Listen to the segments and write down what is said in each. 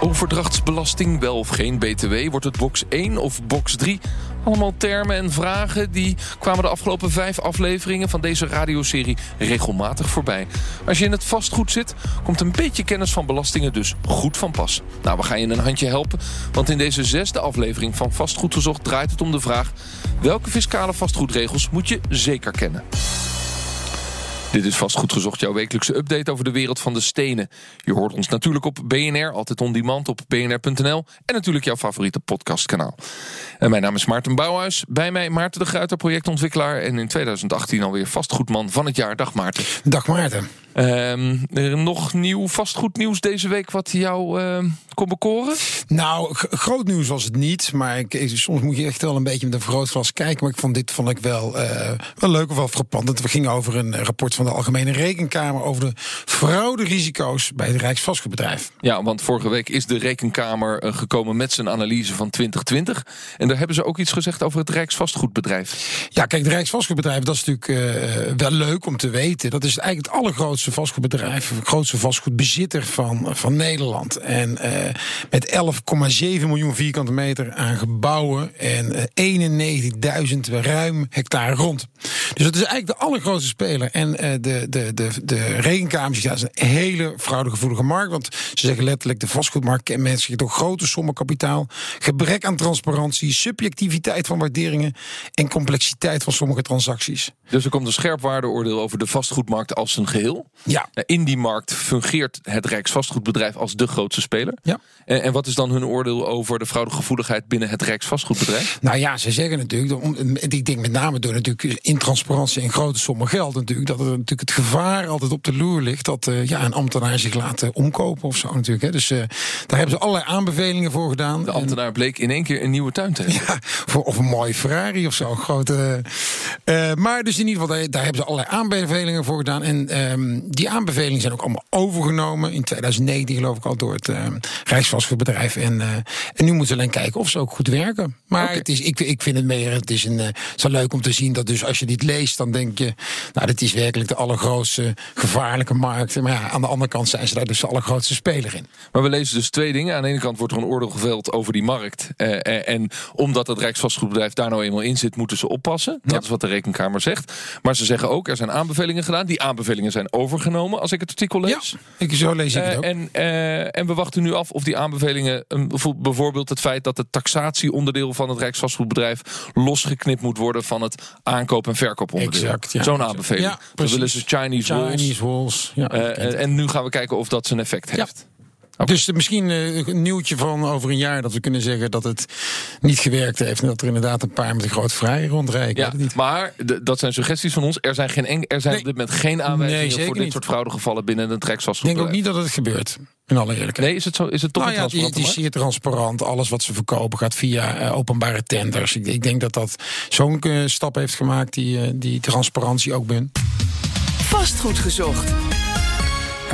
Overdrachtsbelasting, wel of geen BTW? Wordt het box 1 of box 3? Allemaal termen en vragen die kwamen de afgelopen vijf afleveringen van deze radioserie regelmatig voorbij. Als je in het vastgoed zit, komt een beetje kennis van belastingen dus goed van pas. Nou, we gaan je een handje helpen, want in deze zesde aflevering van Vastgoed Gezocht draait het om de vraag: welke fiscale vastgoedregels moet je zeker kennen? Dit is vast goed gezocht, jouw wekelijkse update over de wereld van de stenen. Je hoort ons natuurlijk op BNR, altijd on demand op bnr.nl... en natuurlijk jouw favoriete podcastkanaal. En mijn naam is Maarten Bouwhuis. Bij mij Maarten de Gruiter, projectontwikkelaar... en in 2018 alweer vastgoedman van het jaar. Dag Maarten. Dag Maarten. Um, er nog nieuw vastgoednieuws deze week wat jou uh, kon bekoren? Nou, groot nieuws was het niet. Maar ik, soms moet je echt wel een beetje met een vergrootglas kijken. Maar ik vond dit vond ik wel, uh, wel leuk of wel frappant. We gingen over een rapport van de Algemene Rekenkamer... over de frauderisico's bij het Rijksvastgoedbedrijf. Ja, want vorige week is de Rekenkamer uh, gekomen met zijn analyse van 2020. En daar hebben ze ook iets gezegd over het Rijksvastgoedbedrijf. Ja, kijk, het Rijksvastgoedbedrijf, dat is natuurlijk uh, wel leuk om te weten. Dat is eigenlijk het allergrootste grootste vastgoedbedrijf, grootste vastgoedbezitter van, van Nederland. En uh, met 11,7 miljoen vierkante meter aan gebouwen en uh, 91.000 ruim hectare grond. Dus dat is eigenlijk de allergrootste speler. En uh, de, de, de, de rekenkamers, ja, is een hele fraudegevoelige markt. Want ze zeggen letterlijk, de vastgoedmarkt kenmerkt zich door grote sommen kapitaal, gebrek aan transparantie, subjectiviteit van waarderingen en complexiteit van sommige transacties. Dus er komt een scherpwaardeoordeel over de vastgoedmarkt als een geheel. Ja. In die markt fungeert het Rijksvastgoedbedrijf als de grootste speler. Ja. En, en wat is dan hun oordeel over de fraudegevoeligheid binnen het Rijksvastgoedbedrijf? Nou ja, ze zeggen natuurlijk, ik denk met name door natuurlijk intransparantie en grote sommen geld natuurlijk, dat er natuurlijk het gevaar altijd op de loer ligt dat uh, ja, een ambtenaar zich laat uh, omkopen of zo natuurlijk. Hè. Dus uh, daar hebben ze allerlei aanbevelingen voor gedaan. De ambtenaar en, bleek in één keer een nieuwe tuin te hebben. Ja, voor, of een mooie Ferrari of zo. Grote, maar dus in ieder geval, daar, daar, hebben ze allerlei aanbevelingen voor gedaan. En um, die aanbevelingen zijn ook allemaal overgenomen. In 2019 geloof ik al door het uh, Rijksvastgoedbedrijf. En, uh, en nu moeten we alleen kijken of ze ook goed werken. Maar okay. het is, ik, ik vind het meer, het is, een, uh, zo leuk om te zien dat dus als je dit leest, dan denk je, nou dit is werkelijk de allergrootste gevaarlijke markt. Maar ja, aan de andere kant zijn ze daar dus de allergrootste speler in. Maar we lezen dus twee dingen. Aan de ene kant wordt er een oordeel geveld over die markt. en omdat het Rijksvastgoedbedrijf daar nou eenmaal in zit, moeten ze oppassen. Dat ja. is wat de Rekenkamer zegt. Maar ze zeggen ook, er zijn aanbevelingen gedaan. Die aanbevelingen zijn overgenomen, als ik het artikel lees. Ja, ik, zo lees ik het ook. En, uh, en we wachten nu af of die aanbevelingen, bijvoorbeeld het feit dat het taxatieonderdeel van het Rijksvastgoedbedrijf losgeknipt moet worden van het aankoop- en verkooponderdeel. Exact, ja. Zo'n aanbeveling. Ja, Dan willen ze Chinese, Chinese walls. Ja, uh, en nu gaan we kijken of dat zijn effect heeft. Okay. Dus misschien uh, een nieuwtje van over een jaar dat we kunnen zeggen dat het niet gewerkt heeft. En dat er inderdaad een paar met een groot vrij rondrijden. Ja, maar dat zijn suggesties van ons. Er zijn, geen er zijn nee. op dit moment geen aanwijzingen nee, voor dit niet. soort fraudegevallen binnen het Rijksvastgoed. Ik denk ook niet dat het gebeurt. In alle eerlijkheid. Nee, is het, zo, is het toch nou ja, het is zeer transparant. Alles wat ze verkopen gaat via uh, openbare tenders. Ik, ik, denk dat dat zo'n uh, stap heeft gemaakt die, uh, die transparantie ook bent. Vastgoed gezocht.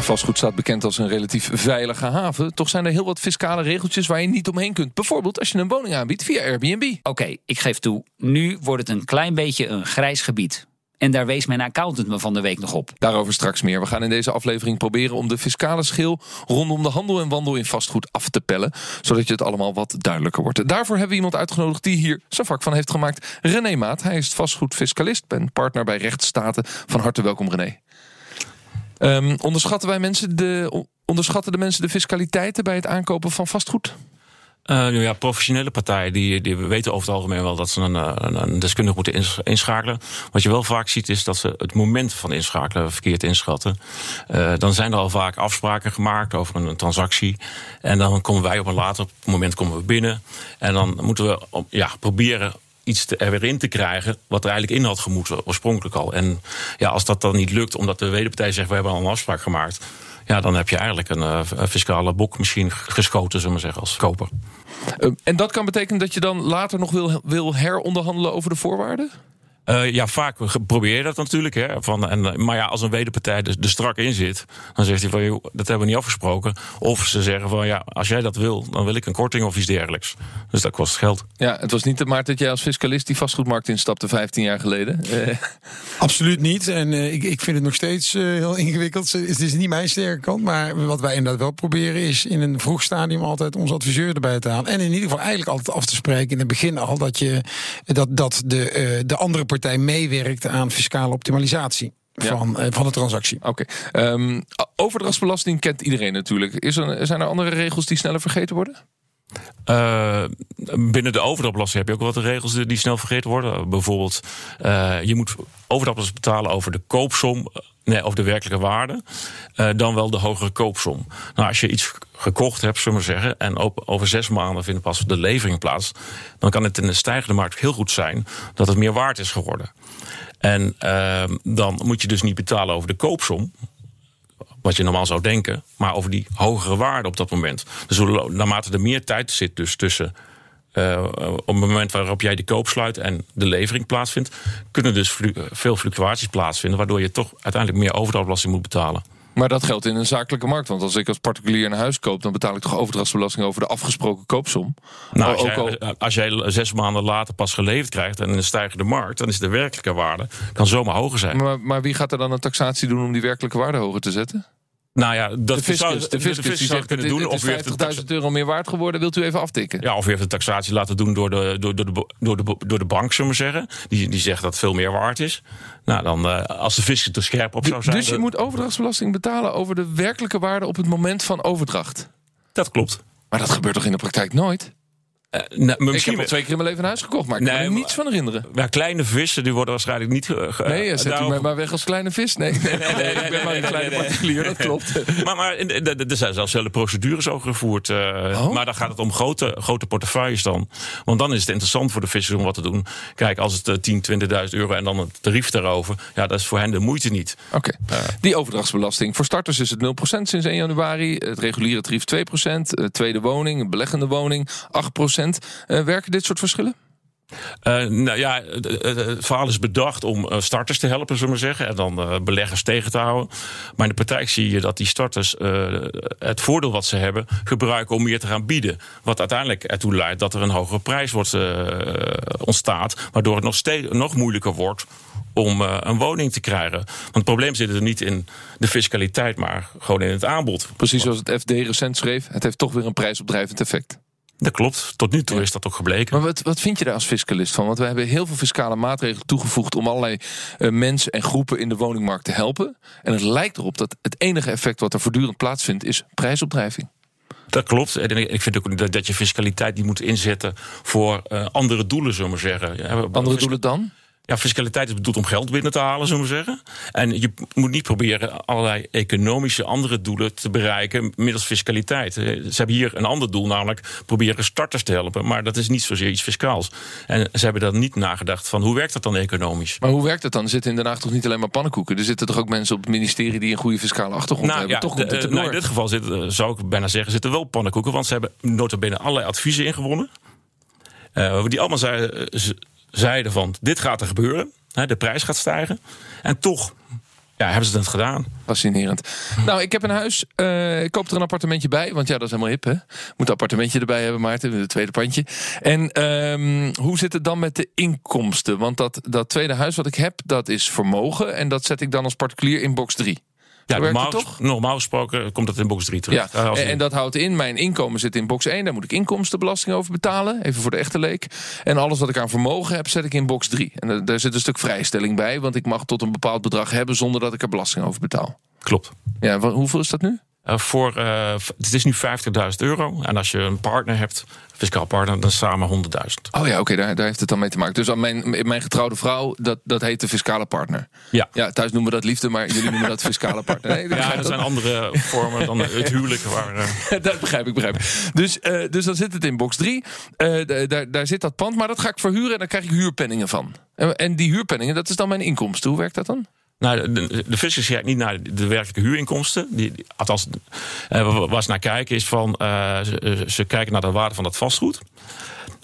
Vastgoed staat bekend als een relatief veilige haven. Toch zijn er heel wat fiscale regeltjes waar je niet omheen kunt. Bijvoorbeeld als je een woning aanbiedt via Airbnb. Oké, okay, ik geef toe. Nu wordt het een klein beetje een grijs gebied. En daar wees mijn accountant me van de week nog op. Daarover straks meer. We gaan in deze aflevering proberen om de fiscale schil rondom de handel en wandel in vastgoed af te pellen. Zodat je het allemaal wat duidelijker wordt. Daarvoor hebben we iemand uitgenodigd die hier zijn vak van heeft gemaakt. René Maat. Hij is vastgoedfiscalist en partner bij Rechtsstaten. Van harte welkom René. Um, onderschatten wij mensen de, onderschatten de mensen de fiscaliteiten bij het aankopen van vastgoed? Uh, nou ja, professionele partijen die, die weten over het algemeen wel dat ze een, een, een deskundige moeten inschakelen. Wat je wel vaak ziet is dat ze het moment van inschakelen verkeerd inschatten. Uh, dan zijn er al vaak afspraken gemaakt over een, een, transactie. En dan komen wij op een later moment komen we binnen. En dan moeten we ja, proberen iets er weer in te krijgen. wat er eigenlijk in had gemoeten, oorspronkelijk al. En ja, als dat dan niet lukt, omdat de wederpartij zegt: we hebben al een afspraak gemaakt Ja, dan heb je eigenlijk een, uh, fiscale bokmachine geschoten, zullen we zeggen, als koper. Uh, en dat kan betekenen dat je dan later nog wil, wil heronderhandelen over de voorwaarden? Uh, ja, vaak probeer je dat natuurlijk. Hè, van, en, maar ja, als een wederpartij er, er strak in zit, dan zegt hij van joh, dat hebben we niet afgesproken. Of ze zeggen van ja, als jij dat wil, dan wil ik een korting of iets dergelijks. Dus dat kost geld. Ja, het was niet de maart dat jij als fiscalist die vastgoedmarkt instapte 15 jaar geleden. Uh. Absoluut niet. En uh, ik, ik vind het nog steeds heel ingewikkeld. Het is niet mijn sterke kant. Maar wat wij inderdaad wel proberen is in een vroeg stadium altijd onze adviseur erbij te halen. En in ieder geval eigenlijk altijd af te spreken in het begin al dat je dat, dat de, de andere partij meewerkt aan fiscale optimalisatie. Van, ja. van de transactie. Oké. Okay. Um, overdrachtsbelasting kent iedereen natuurlijk. Is er, zijn er andere regels die sneller vergeten worden? Uh, binnen de overdrachtbelasting heb je ook wat regels die snel vergeten worden. Bijvoorbeeld, uh, je moet overdrachtbelasting betalen over de koopsom, nee, over de werkelijke waarde, uh, dan wel de hogere koopsom. Nou, als je iets gekocht hebt, zullen we zeggen, en over zes maanden vindt pas de levering plaats, dan kan het in de stijgende markt heel goed zijn dat het meer waard is geworden. En dan moet je dus niet betalen over de koopsom, wat je normaal zou denken, maar over die hogere waarde op dat moment. Dus naarmate er meer tijd zit dus tussen uh, op het moment waarop jij de koop sluit en de levering plaatsvindt, kunnen dus flu veel fluctuaties plaatsvinden, waardoor je toch uiteindelijk meer overdrachtbelasting moet betalen. Maar dat geldt in een zakelijke markt. Want als ik als particulier een huis koop, dan betaal ik toch overdrachtsbelasting over de afgesproken koopsom. Nou, als, jij, al... als jij zes maanden later pas geleverd krijgt en in een stijgende markt, dan is de werkelijke waarde kan zomaar hoger zijn. Maar, maar wie gaat er dan een taxatie doen om die werkelijke waarde hoger te zetten? Nou ja, dat de fiscus, de fiscus, de fiscus kunnen doen. of u heeft 50.000 euro meer waard geworden, wilt u even aftikken? Ja, of u heeft de taxatie laten doen door de, door, door, de, door, de, door de bank, zullen we zeggen. Die, die zegt dat het veel meer waard is. Nou, dan uh, als de fiscus er scherp op zou zijn. Dus je moet overdrachtsbelasting betalen over de werkelijke waarde op het moment van overdracht? Dat klopt. Maar dat gebeurt toch in de praktijk nooit? Uh, nou, ik heb al twee keer in mijn leven een huis gekocht, maar ik kan niets van herinneren. Ja, kleine vissen die worden waarschijnlijk niet... Uh, nee, zet daarop... u mij maar weg als kleine vis. Nee, nee, nee, nee ik ben maar een kleine particulier, dat klopt. maar, maar er zijn zelfs hele procedures over gevoerd. Uh, oh? Maar dan gaat het om grote, grote portefeuilles dan. Want dan is het interessant voor de vissers om wat te doen. Kijk, als het 10, 20.000 euro en dan het tarief daarover... ja, dat is voor hen de moeite niet. Oké. Okay. Die overdrachtsbelasting. Voor starters is het 0% sinds 1 januari. Het reguliere tarief 2%. Tweede woning, beleggende woning 8%. Uh, werken dit soort verschillen? Uh, nou ja, het verhaal is bedacht om starters te helpen, zullen we zeggen. En dan uh, beleggers tegen te houden. Maar in de praktijk zie je dat die starters uh, het voordeel wat ze hebben gebruiken om meer te gaan bieden. Wat uiteindelijk ertoe leidt dat er een hogere prijs wordt ontstaat. Waardoor het nog, steeds, nog moeilijker wordt om een woning te krijgen. Want het probleem zit er niet in de fiscaliteit, maar gewoon in het aanbod. Precies zoals het FD recent schreef. Het heeft toch weer een prijsopdrijvend effect. Dat klopt. Tot nu toe is dat ook gebleken. Maar wat, wat vind je daar als fiscalist van? Want we hebben heel veel fiscale maatregelen toegevoegd om allerlei uh, mensen en groepen in de woningmarkt te helpen. En het lijkt erop dat het enige effect wat er voortdurend plaatsvindt is prijsopdrijving. Dat klopt. En ik vind ook dat, je fiscaliteit die moet inzetten voor uh, andere doelen, zullen we zeggen. Andere doelen dan? Ja, fiscaliteit is bedoeld om geld binnen te halen, zullen we zeggen. En je moet niet proberen allerlei economische andere doelen te bereiken middels fiscaliteit. Ze hebben hier een ander doel, namelijk proberen starters te helpen. Maar dat is niet zozeer iets fiscaals. En ze hebben dan niet nagedacht van hoe werkt dat dan economisch. Maar hoe werkt dat dan? Er zitten in Den Haag toch niet alleen maar pannenkoeken? Er zitten toch ook mensen op het ministerie die een goede fiscale achtergrond nou, hebben? Ja, toch de, nou, in dit geval zitten, zou ik bijna zeggen, zitten wel pannenkoeken. Want ze hebben notabene allerlei adviezen ingewonnen. Uh, die allemaal zeiden zeiden van dit gaat er gebeuren. De prijs gaat stijgen. En toch ja, hebben ze het gedaan. Fascinerend. Nou, ik heb een huis. Uh, ik koop er een appartementje bij. Want ja, dat is helemaal hip, hè? Moet een appartementje erbij hebben, Maarten. Het tweede pandje. En um, hoe zit het dan met de inkomsten? Want dat, dat tweede huis wat ik heb, dat is vermogen. En dat zet ik dan als particulier in box 3. Ja, normaal, normaal, gesproken komt dat in box 3 terug. Ja, en, en, dat houdt in, mijn inkomen zit in box 1. Daar moet ik inkomstenbelasting over betalen. Even voor de echte leek. En alles wat ik aan vermogen heb, zet ik in box 3. En daar zit een stuk vrijstelling bij. Want ik mag tot een bepaald bedrag hebben zonder dat ik er belasting over betaal. Klopt. Ja, hoeveel is dat nu? Uh, voor, uh, het is nu 50.000 euro. En als je een partner hebt, fiscaal partner, dan samen 100.000. Oh ja, oké, okay, daar, daar, heeft het dan mee te maken. Dus aan mijn, mijn getrouwde vrouw, dat, dat heet de fiscale partner. Ja. ja. Thuis noemen we dat liefde, maar jullie noemen dat fiscale partner. Nee, ja, er zijn andere vormen dan het huwelijk. Waar, uh... dat begrijp ik, begrijp ik. Dus, dus dan zit het in box 3. daar, daar zit dat pand, maar dat ga ik verhuren en dan krijg ik huurpenningen van. En, en die huurpenningen, dat is dan mijn inkomsten. Hoe werkt dat dan? Nou, de, de fiscus niet naar de werkelijke huurinkomsten. Die, althans, eh, waar ze naar kijken is van... eh, ze, ze kijken naar de waarde van dat vastgoed.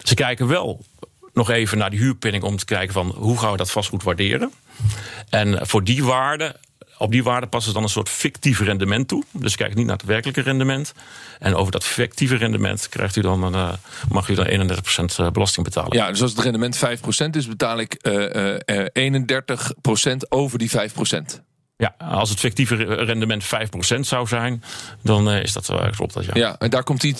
Ze kijken wel nog even naar die huurpenning... om te kijken van hoe gaan we dat vastgoed waarderen. En voor die waarde... Op die waarde passen ze dan een soort fictief rendement toe. Dus ze kijken niet naar het werkelijke rendement. En over dat fictieve rendement krijgt u dan een, eh, mag u dan 31% belasting betalen. Ja, dus als het rendement 5% is, betaal ik eh, eh, eh, 31% over die 5%. Ja, als het fictieve rendement 5% zou zijn, dan eh, is dat wel klopt dat ja. Ja, en daar komt die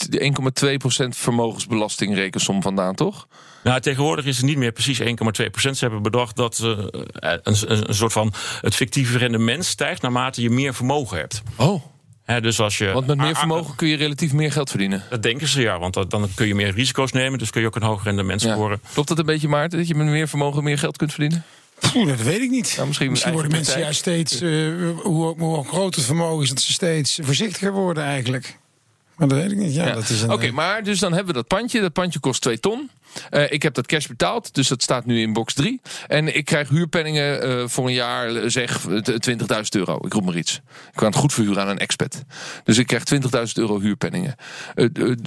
1,2% vermogensbelasting rekensom vandaan, toch? Nou, tegenwoordig is het niet meer precies 1,2%. Ze hebben bedacht dat eh, een, een, soort van het fictieve rendement stijgt naarmate je meer vermogen hebt. Oh, Hè, dus als je, want met meer Ah, vermogen kun je relatief meer geld verdienen. Dat denken ze ja, want dat- dan kun je meer risico's nemen, dus kun je ook een hoger rendement Ja. scoren. Klopt dat een beetje, Maarten, dat je met meer vermogen meer geld kunt verdienen? Dat weet ik niet. Nou, misschien worden mensen juist steeds, eh, hoe, hoe groter het vermogen is, dat ze steeds voorzichtiger worden eigenlijk. Maar dat weet ik niet. Ja, Ja. dat is een, Oké, eh, maar dus dan hebben we dat pandje. Dat pandje kost 2 ton. Eh, ik heb dat cash betaald, dus dat staat nu in box 3. En ik krijg huurpenningen voor een jaar, zeg eh, 20.000 euro. Ik roep maar iets. Ik kan het goed verhuren aan een expat. Dus ik krijg 20.000 euro huurpenningen.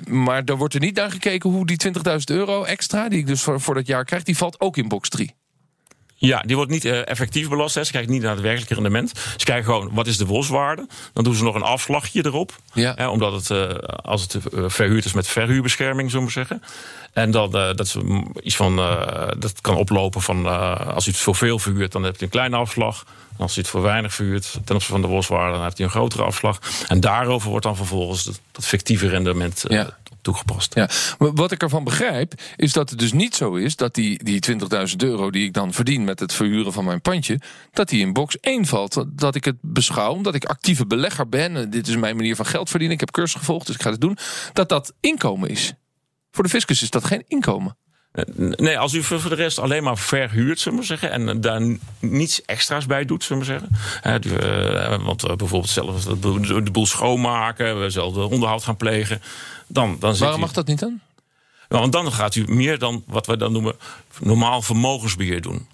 Maar daar wordt er niet naar gekeken hoe die 20.000 euro extra, die ik dus voor, voor dat jaar krijg, die valt ook in box 3. Ja, die wordt niet eh, effectief belast. Hè. Ze kijken niet naar het werkelijke rendement. Ze kijken gewoon wat is de wolswaarde. Dan doen ze nog een afslagje erop. Ja. Hè, omdat het, eh, als het eh, verhuurd is met verhuurbescherming, zullen we zeggen. En dan dat is iets van, dat kan oplopen van als u het voor veel verhuurt, dan hebt u een kleine afslag. En als u het voor weinig verhuurt, ten opzichte van de wolswaarde, dan heeft u een grotere afslag. En daarover wordt dan vervolgens dat, dat fictieve rendement Ja. Toegepast. Ja, maar wat ik ervan begrijp, is dat het dus niet zo is dat die, die 20.000 euro die ik dan verdien met het verhuren van mijn pandje, dat die in box 1 valt. Dat- ik het beschouw, omdat ik actieve belegger ben, en dit is mijn manier van geld verdienen, ik heb cursus gevolgd, dus ik ga het doen, dat dat inkomen is. Voor de fiscus is dat geen inkomen. Eh, Nee, als u voor de rest alleen maar verhuurt, zullen we zeggen, en daar niets extra's bij doet, zullen we zeggen. Eh, want eh, bijvoorbeeld zelf de boel- de boel schoonmaken, we zelf de onderhoud gaan plegen. Dan, dan zit Waarom u- mag dat niet dan? Nou, want dan gaat u meer dan wat we dan noemen normaal vermogensbeheer doen.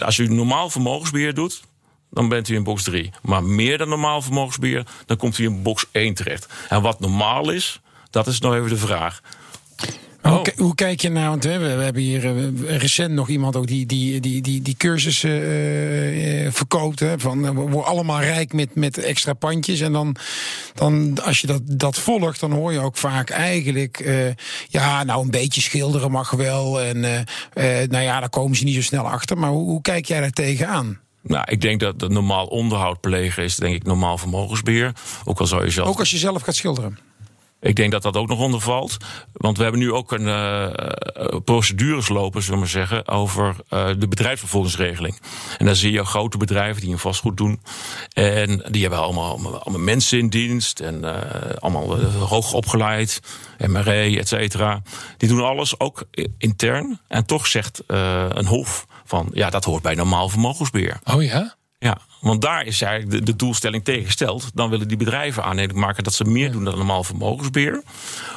Als u normaal vermogensbeheer doet, dan bent u in box 3. Maar meer dan normaal vermogensbeheer, dan komt u in box 1 terecht. En wat normaal is, dat is nog even de vraag. Hoe, Oh. hoe kijk je nou, want we, we hebben hier eh, recent nog iemand ook die, die, die, die, die cursussen eh, eh, verkoopt. Hè, van, we worden allemaal rijk met, met extra pandjes. En dan, dan als je dat, dat volgt, dan hoor je ook vaak eigenlijk... ja, nou een beetje schilderen mag wel. En eh, nou ja, daar komen ze niet zo snel achter. Maar hoe, hoe kijk jij daar tegenaan? Nou, ik denk dat, dat normaal onderhoud plegen is, denk ik, normaal vermogensbeheer. Ook al zou je zelf. Ook als je zelf gaat schilderen. Ik denk dat dat ook nog onder valt. Want we hebben nu ook een eh, procedures lopen, zullen we maar zeggen, over eh, de bedrijfsvervolgingsregeling. En daar zie je grote bedrijven die een vastgoed doen. En die hebben allemaal, allemaal, mensen in dienst en allemaal hoog opgeleid, MRE, et cetera. Die doen alles ook intern. En toch zegt een hof van ja, dat hoort bij normaal vermogensbeheer. Oh ja? Ja, want daar is eigenlijk de, de doelstelling tegengesteld. Dan willen die bedrijven aannemelijk maken dat ze meer doen dan normaal vermogensbeheer.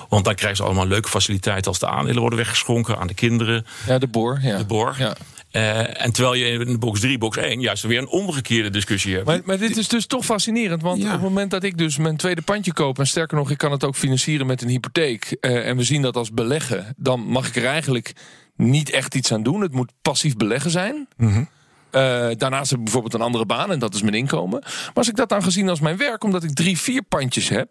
Want dan krijgen ze allemaal leuke faciliteiten als de aandelen worden weggeschonken aan de kinderen, Ja, de boor. Ja. de borg. Ja. Eh, en terwijl je in de box 3, box 1 juist weer een omgekeerde discussie hebt. Maar, maar dit is dus toch fascinerend. Want Ja. op het moment dat ik dus mijn tweede pandje koop... en sterker nog, ik kan het ook financieren met een hypotheek... eh, en we zien dat als beleggen... dan mag ik er eigenlijk niet echt iets aan doen. Het moet passief beleggen zijn. Eh, daarnaast heb ik bijvoorbeeld een andere baan en dat is mijn inkomen. Maar als ik dat dan gezien als mijn werk... omdat ik drie, vier pandjes heb...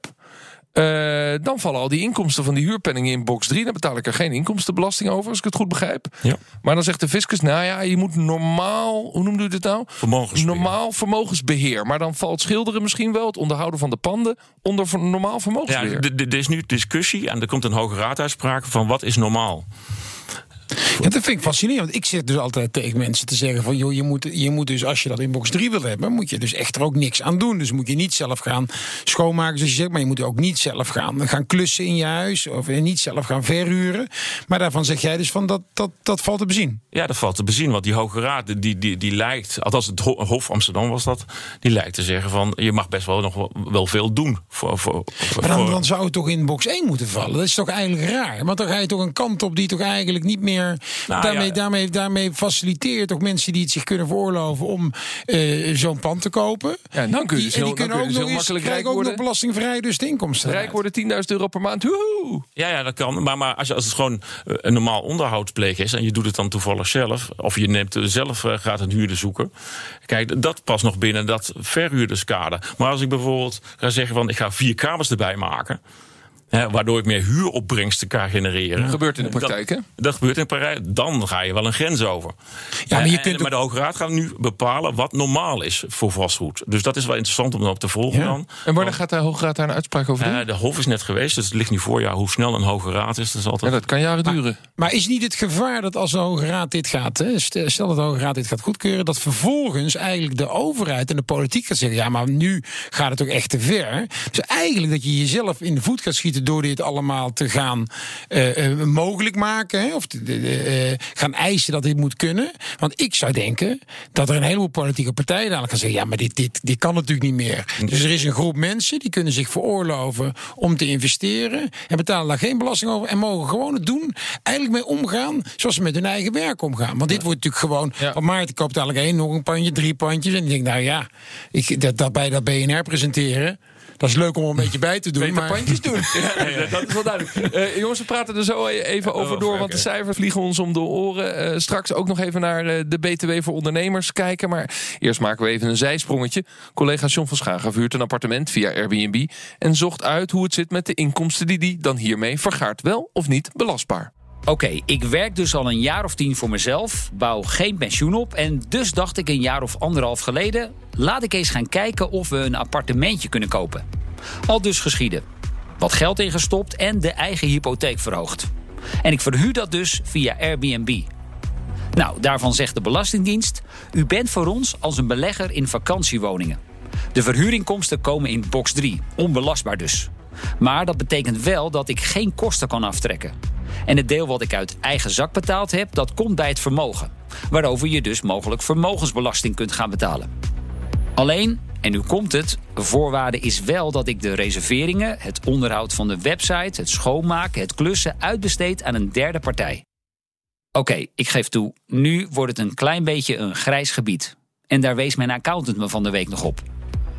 eh, dan vallen al die inkomsten van die huurpenningen in box 3. Dan betaal ik er geen inkomstenbelasting over, als ik het goed begrijp. Ja. Maar dan zegt de fiscus, nou ja, je moet normaal... Hoe noemde u dit nou? Vermogensbeheer. Normaal vermogensbeheer. Maar dan valt schilderen misschien wel, het onderhouden van de panden... onder normaal Ja, vermogensbeheer. d- er is nu discussie en er komt een hoge raaduitspraak van wat is normaal. Ja, dat vind ik fascinerend. Want ik zit dus altijd tegen mensen te zeggen van... joh, je moet, je moet dus, als je dat in box 3 wil hebben... moet je dus echt er ook niks aan doen. Dus moet je niet zelf gaan schoonmaken, zoals je zegt... maar je moet ook niet zelf gaan, gaan klussen in je huis... of niet zelf gaan verhuren. Maar daarvan zeg jij dus van, dat, dat, dat valt te bezien. Ja, dat valt te bezien. Want die Hoge Raad, die, die, die lijkt, althans het Ho- Hof Amsterdam was dat, die lijkt te zeggen van je mag best wel nog wel, wel veel doen. Voor, voor, voor, Maar dan, dan zou het toch in box 1 moeten vallen. Dat is toch eigenlijk raar? Want dan ga je toch een kant op die toch eigenlijk niet meer Nou, daarmee, ja. daarmee, daarmee faciliteer je toch mensen die het zich kunnen veroorloven om eh, zo'n pand te kopen. Ja, en dan kun je die, dan die kunnen kun je ook zo nog eens makkelijk rijk krijgen ook nog belastingvrij dus de inkomsten. Rijk worden 10.000 euro per maand. Woehoe! Ja, ja, dat kan. Maar, maar als, je, als het gewoon eh, een normaal onderhoudspleeg is... en je doet het dan toevallig zelf... of je neemt eh, zelf gaat een huurder zoeken... kijk, dat past nog binnen dat verhuurderskader. Maar als ik bijvoorbeeld ga zeggen van... ik ga vier kamers erbij maken... Waardoor ik meer huuropbrengsten kan genereren. Dat gebeurt in de praktijk, hè? Dat, dat gebeurt in Parijs. Dan ga je wel een grens over. Ja, maar je Eh, kunt en- maar de Hoge Raad gaat nu bepalen wat normaal is voor vastgoed. Dus dat is wel interessant om op te volgen Ja. dan. En wanneer gaat de Hoge Raad daar een uitspraak over doen? Eh, de Hof is net geweest, dus het ligt nu voor. Ja, hoe snel een Hoge Raad is, dat is ja, altijd... dat kan jaren duren. Maar is niet het gevaar dat als de Hoge Raad dit gaat, hè, stel dat de Hoge Raad dit gaat goedkeuren, dat vervolgens eigenlijk de overheid en de politiek gaat zeggen: ja, maar nu gaat het toch echt te ver. Dus eigenlijk dat je jezelf in de voet gaat schieten door dit allemaal te gaan eh, eh, mogelijk maken, hè, of te- eh, gaan eisen dat dit moet kunnen. Want ik zou denken dat er een heleboel politieke partijen dadelijk gaan zeggen: ja, maar dit, dit, dit kan natuurlijk niet meer. Dus er is een groep mensen die kunnen zich veroorloven om te investeren en betalen daar geen belasting over en mogen gewoon het doen, eigenlijk mee omgaan zoals ze met hun eigen werk omgaan. Want dit wordt natuurlijk gewoon, Ja. want Maarten koopt eigenlijk één, nog een pandje, drie pandjes en die denkt, nou ja, ik, dat, dat bij dat BNR presenteren. Dat is leuk om er een beetje bij te doen. Beter maar... pandjes doen. Ja, dat is wel duidelijk. Eh, jongens, we praten er zo even over door, want de cijfers vliegen ons om de oren. Eh, straks ook nog even naar eh, de BTW voor ondernemers kijken. Maar eerst maken we even een zijsprongetje. Collega John van Schagen huurt een appartement via Airbnb... en zocht uit hoe het zit met de inkomsten die hij dan hiermee vergaart. Wel of niet belastbaar. Oké, ik werk dus al een jaar of tien voor mezelf, bouw geen pensioen op... en dus dacht ik een jaar of anderhalf geleden... laat ik eens gaan kijken of we een appartementje kunnen kopen. Al dus geschieden. Wat geld ingestopt en de eigen hypotheek verhoogd. En ik verhuur dat dus via Airbnb. Nou, daarvan zegt de Belastingdienst... u bent voor ons als een belegger in vakantiewoningen. De verhuurinkomsten komen in box 3, onbelastbaar dus. Maar dat betekent wel dat ik geen kosten kan aftrekken. En het deel wat ik uit eigen zak betaald heb, dat komt bij het vermogen. Waarover je dus mogelijk vermogensbelasting kunt gaan betalen. Alleen, en nu komt het, voorwaarde is wel dat ik de reserveringen, het onderhoud van de website, het schoonmaken, het klussen uitbesteed aan een derde partij. Oké, ik geef toe, nu wordt het een klein beetje een grijs gebied. En daar wees mijn accountant me van de week nog op.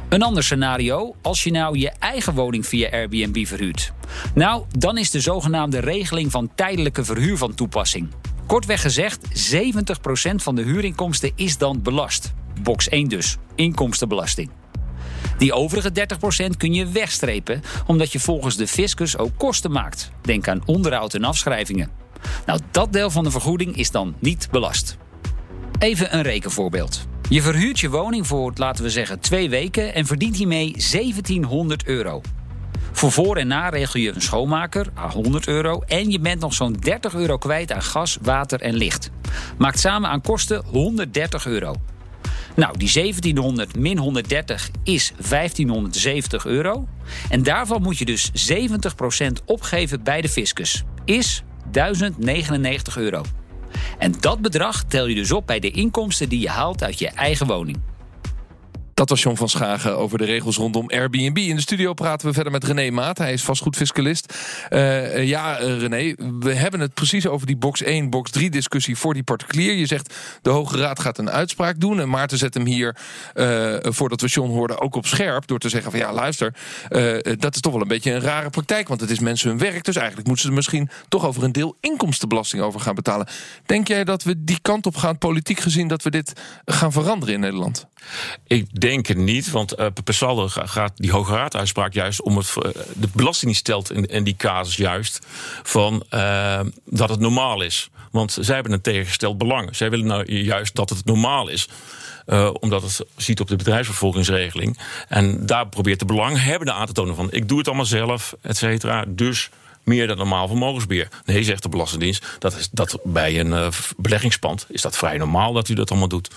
Een ander scenario, als je nou je eigen woning via Airbnb verhuurt. Nou, dan is de zogenaamde regeling van tijdelijke verhuur van toepassing. Kortweg gezegd, 70% van de huurinkomsten is dan belast. Box 1 dus, inkomstenbelasting. Die overige 30% kun je wegstrepen, omdat je volgens de fiscus ook kosten maakt. Denk aan onderhoud en afschrijvingen. Nou, dat deel van de vergoeding is dan niet belast. Even een rekenvoorbeeld. Je verhuurt je woning voor, laten we zeggen, twee weken en verdient hiermee 1700 euro. Voor voor en na regel je een schoonmaker, à 100 euro. En je bent nog zo'n 30 euro kwijt aan gas, water en licht. Maakt samen aan kosten 130 euro. Nou, die 1700 min 130 is 1570 euro. En daarvan moet je dus 70% opgeven bij de fiscus. Is 1099 euro. En dat bedrag tel je dus op bij de inkomsten die je haalt uit je eigen woning. Dat was John van Schagen over de regels rondom Airbnb. In de studio praten we verder met René Maat. Hij is vastgoedfiscalist. Uh, ja, uh, René, we hebben het precies over die box 1, box 3 discussie voor die particulier. Je zegt de Hoge Raad gaat een uitspraak doen. En Maarten zet hem hier, voordat we John hoorden, ook op scherp. Door te zeggen van ja, luister, dat is toch wel een beetje een rare praktijk. Want het is mensen hun werk. Dus eigenlijk moeten ze er misschien toch over een deel inkomstenbelasting over gaan betalen. Denk jij dat we die kant op gaan, politiek gezien, dat we dit gaan veranderen in Nederland? Ik denk het niet, want uh, per saldo gaat die Hoge Raad uitspraak juist om het. Uh, de Belastingdienst stelt in, die casus juist van uh, dat het normaal is. Want zij hebben een tegengesteld belang. Zij willen nou juist dat het normaal is. Omdat het ziet op de bedrijfsvervolgingsregeling. En daar probeert de belanghebbende aan te tonen van... ik doe het allemaal zelf, et cetera. Dus meer dan normaal vermogensbeheer. Nee, zegt de Belastingdienst, dat is dat bij een uh, beleggingspand... is dat vrij normaal dat u dat allemaal doet.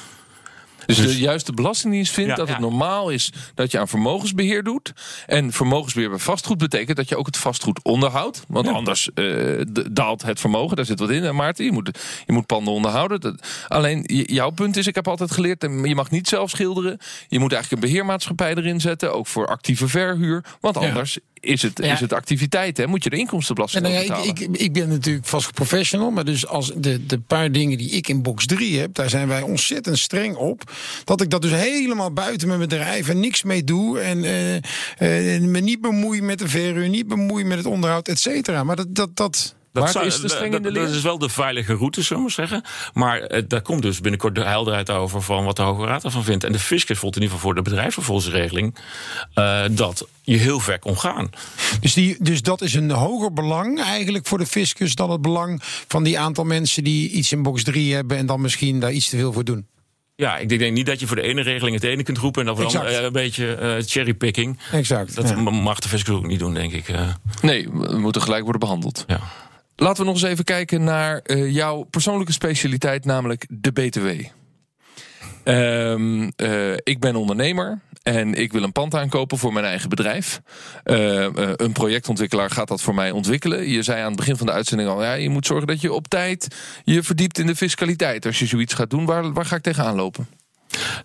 Dus, dus de juiste belastingdienst vindt ja, dat het normaal is dat je aan vermogensbeheer doet. En vermogensbeheer bij vastgoed betekent dat je ook het vastgoed onderhoudt. Want ja. anders uh, daalt het vermogen. Daar zit wat in, hè, Maarten. Je moet, je moet panden onderhouden. Dat, alleen jouw punt is, ik heb altijd geleerd, je mag niet zelf schilderen. Je moet eigenlijk een beheermaatschappij erin zetten. Ook voor actieve verhuur. Want anders is het, Ja. is het activiteit, hè? Moet je de inkomstenbelasting Nou ja, ik, ik, ik ben natuurlijk vast professional, maar dus als de, de paar dingen die ik in box 3 heb, daar zijn wij ontzettend streng op. Dat ik dat dus helemaal buiten mijn bedrijf en niks mee doe. En eh, eh, me niet bemoei met de verhuur, niet bemoei met het onderhoud, et cetera. Maar dat. dat, dat Dat, zou- is te streng in de dat- is wel de veilige route, zullen we maar zeggen. Maar eh, daar komt dus binnenkort de helderheid over van wat de Hoge Raad ervan vindt. En de fiscus vond in ieder geval voor de bedrijfsvervolgingsregeling eh, dat je heel ver kon gaan. Dus, die, dus dat is een hoger belang eigenlijk voor de fiscus dan het belang van die aantal mensen die iets in box 3 hebben en dan misschien daar iets te veel voor doen. Ja, ik denk niet dat je voor de ene regeling het ene kunt roepen en dan Exact. eh, een beetje eh, cherrypicking. Exact. Dat ja. mag de fiscus ook niet doen, denk ik. eh. Nee, we moeten gelijk worden behandeld. ja. Laten we nog eens even kijken naar eh, jouw persoonlijke specialiteit, namelijk de BTW. Ehm, eh, ik ben ondernemer en ik wil een pand aankopen voor mijn eigen bedrijf. Eh, eh, een projectontwikkelaar gaat dat voor mij ontwikkelen. Je zei aan het begin van de uitzending al, ja, je moet zorgen dat je op tijd je verdiept in de fiscaliteit. Als je zoiets gaat doen, waar, waar ga ik tegenaan lopen?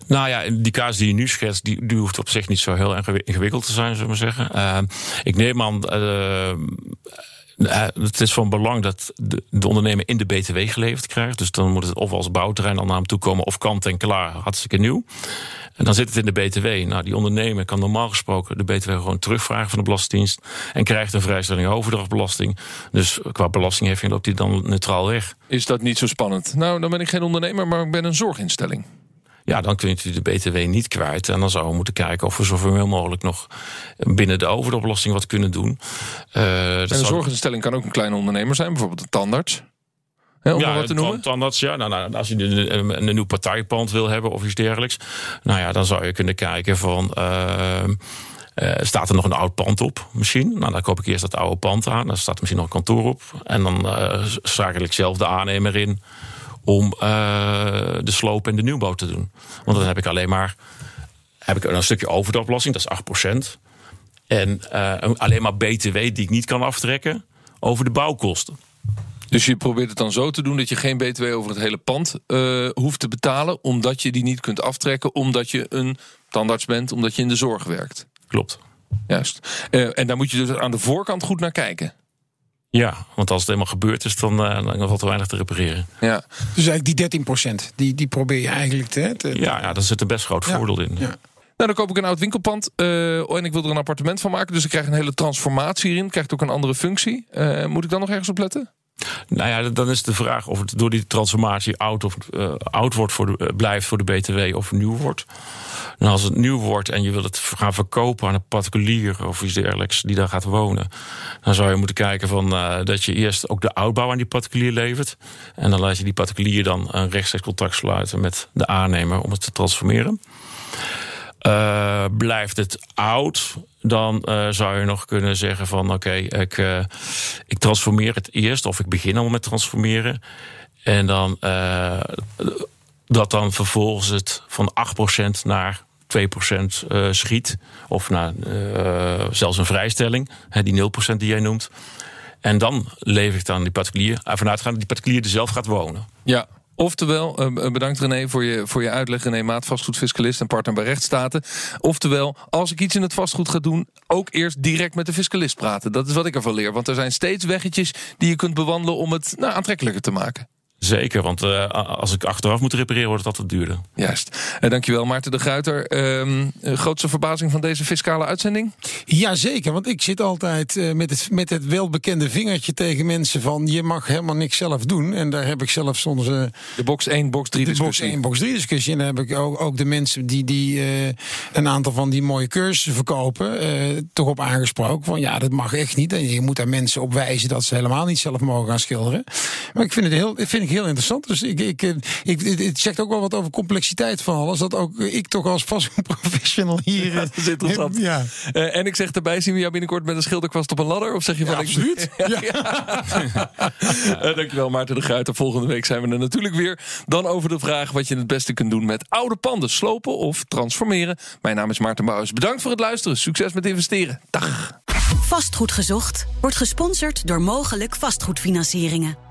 Nou ja, die kaas die je nu schetst, die, die hoeft op zich niet zo heel ingewi- ingewikkeld te zijn, zullen we maar zeggen. Eh, ik neem aan, het is van belang dat de, de ondernemer in de BTW geleverd krijgt. Dus dan moet het of als bouwterrein al naar hem toe komen of kant en klaar, hartstikke nieuw. En dan zit het in de BTW. Nou, die ondernemer kan normaal gesproken de BTW gewoon terugvragen van de Belastingdienst. En krijgt een vrijstelling overdrachtbelasting. Dus qua belastingheffing loopt die dan neutraal weg. Is dat niet zo spannend? Nou, dan ben ik geen ondernemer, maar ik ben een zorginstelling. Ja, dan kunt u de BTW niet kwijt. En dan zouden we moeten kijken of we zoveel mogelijk nog binnen de overdrachtbelasting wat kunnen doen. Eh, dat En een zorginstelling kan ook een kleine ondernemer zijn, bijvoorbeeld een tandarts. Om maar wat te noemen. tandarts, ja. Nou, nou, als je een, een, een nieuw partijpand wil hebben of iets dergelijks. Nou ja, dan zou je kunnen kijken van... ehm, eh, staat er nog een oud pand op misschien? Nou, dan koop ik eerst dat oude pand aan. Dan staat er misschien nog een kantoor op. En dan eh schakel ik zelf de aannemer in... om eh, de sloop en de nieuwbouw te doen. Want dan heb ik alleen maar... heb ik een stukje overdrachtbelasting, dat is 8%. En eh, een- alleen maar BTW die ik niet kan aftrekken... over de bouwkosten. Dus je probeert het dan zo te doen dat je geen BTW over het hele pand eh, hoeft te betalen, omdat je die niet kunt aftrekken, omdat je een tandarts bent, omdat je in de zorg werkt. Klopt. Juist. En daar moet je dus aan de voorkant goed naar kijken. Ja, want als het helemaal gebeurd is, dan, eh, dan valt er weinig te repareren. Ja. Dus eigenlijk die 13%, die, die probeer je eigenlijk te. te- Ja, ja daar zit een best groot Ja. voordeel in. Ja. Nou, dan koop ik een oud winkelpand eh, en ik wil er een appartement van maken. Dus ik krijg een hele transformatie hierin. Krijgt ook een andere functie. Eh, moet ik dan nog ergens op letten? Nou ja, dan is de vraag of het door die transformatie oud, of, eh, oud wordt voor eh, blijft voor de BTW of nieuw wordt. En als het nieuw wordt en je wil het gaan verkopen aan een particulier of iets dergelijks die daar gaat wonen, dan zou je moeten kijken van, eh, dat je eerst ook de oudbouw aan die particulier levert. En dan laat je die particulier dan een rechtstreeks contract sluiten met de aannemer om het te transformeren. Eh, blijft het oud, dan eh, zou je nog kunnen zeggen van oké, ik, eh, ik transformeer het eerst of ik begin al met transformeren. En dan dat dan vervolgens het van 8% naar 2% uh, schiet. Of naar zelfs een vrijstelling, hè, die 0% die jij noemt. En dan lever ik dan die particulier, ervan uitgaan dat die particulier er zelf gaat wonen. Ja, Oftewel, uh, bedankt René voor je, voor je uitleg. René Maat, vastgoedfiscalist en partner bij rechtsstaten. Oftewel, als ik iets in het vastgoed ga doen, ook eerst direct met de fiscalist praten. Dat is wat ik ervan leer. Want er zijn steeds weggetjes die je kunt bewandelen om het nou, aantrekkelijker te maken. Zeker, want uh, als ik achteraf moet repareren, wordt het altijd duurder. Juist. Uh, dankjewel, Maarten de Gruiter. Uh, grootste verbazing van deze fiscale uitzending? Jazeker, want ik zit altijd uh, met, het, met het welbekende vingertje tegen mensen van... je mag helemaal niks zelf doen. En daar heb ik zelf soms... Uh, de box 1, box 3 de discussie. box 1, box 3 discussie. En dan heb ik ook, ook de mensen die, die uh, een aantal van die mooie cursussen verkopen... toch op aangesproken van ja, dat mag echt niet. En je moet daar mensen op wijzen dat ze helemaal niet zelf mogen gaan schilderen. Maar ik vind het heel... Vind ik heel interessant. Dus ik, ik, ik, het zegt ook wel wat over complexiteit van alles. Dat ook ik toch als vastgoedprofessional hier. Ja, dat is interessant. Heb, ja. Uh, en ik zeg erbij, zien we jou binnenkort met een schilderkwast op een ladder? Of zeg je van ja, absoluut? Ik... ja, ja. uh, dankjewel Maarten de Gruiter. Volgende week zijn we er natuurlijk weer. Dan over de vraag wat je het beste kunt doen met oude panden. Slopen of transformeren. Mijn naam is Maarten Bouwers. Bedankt voor het luisteren. Succes met investeren. Dag. Vastgoed gezocht wordt gesponsord door mogelijk vastgoedfinancieringen.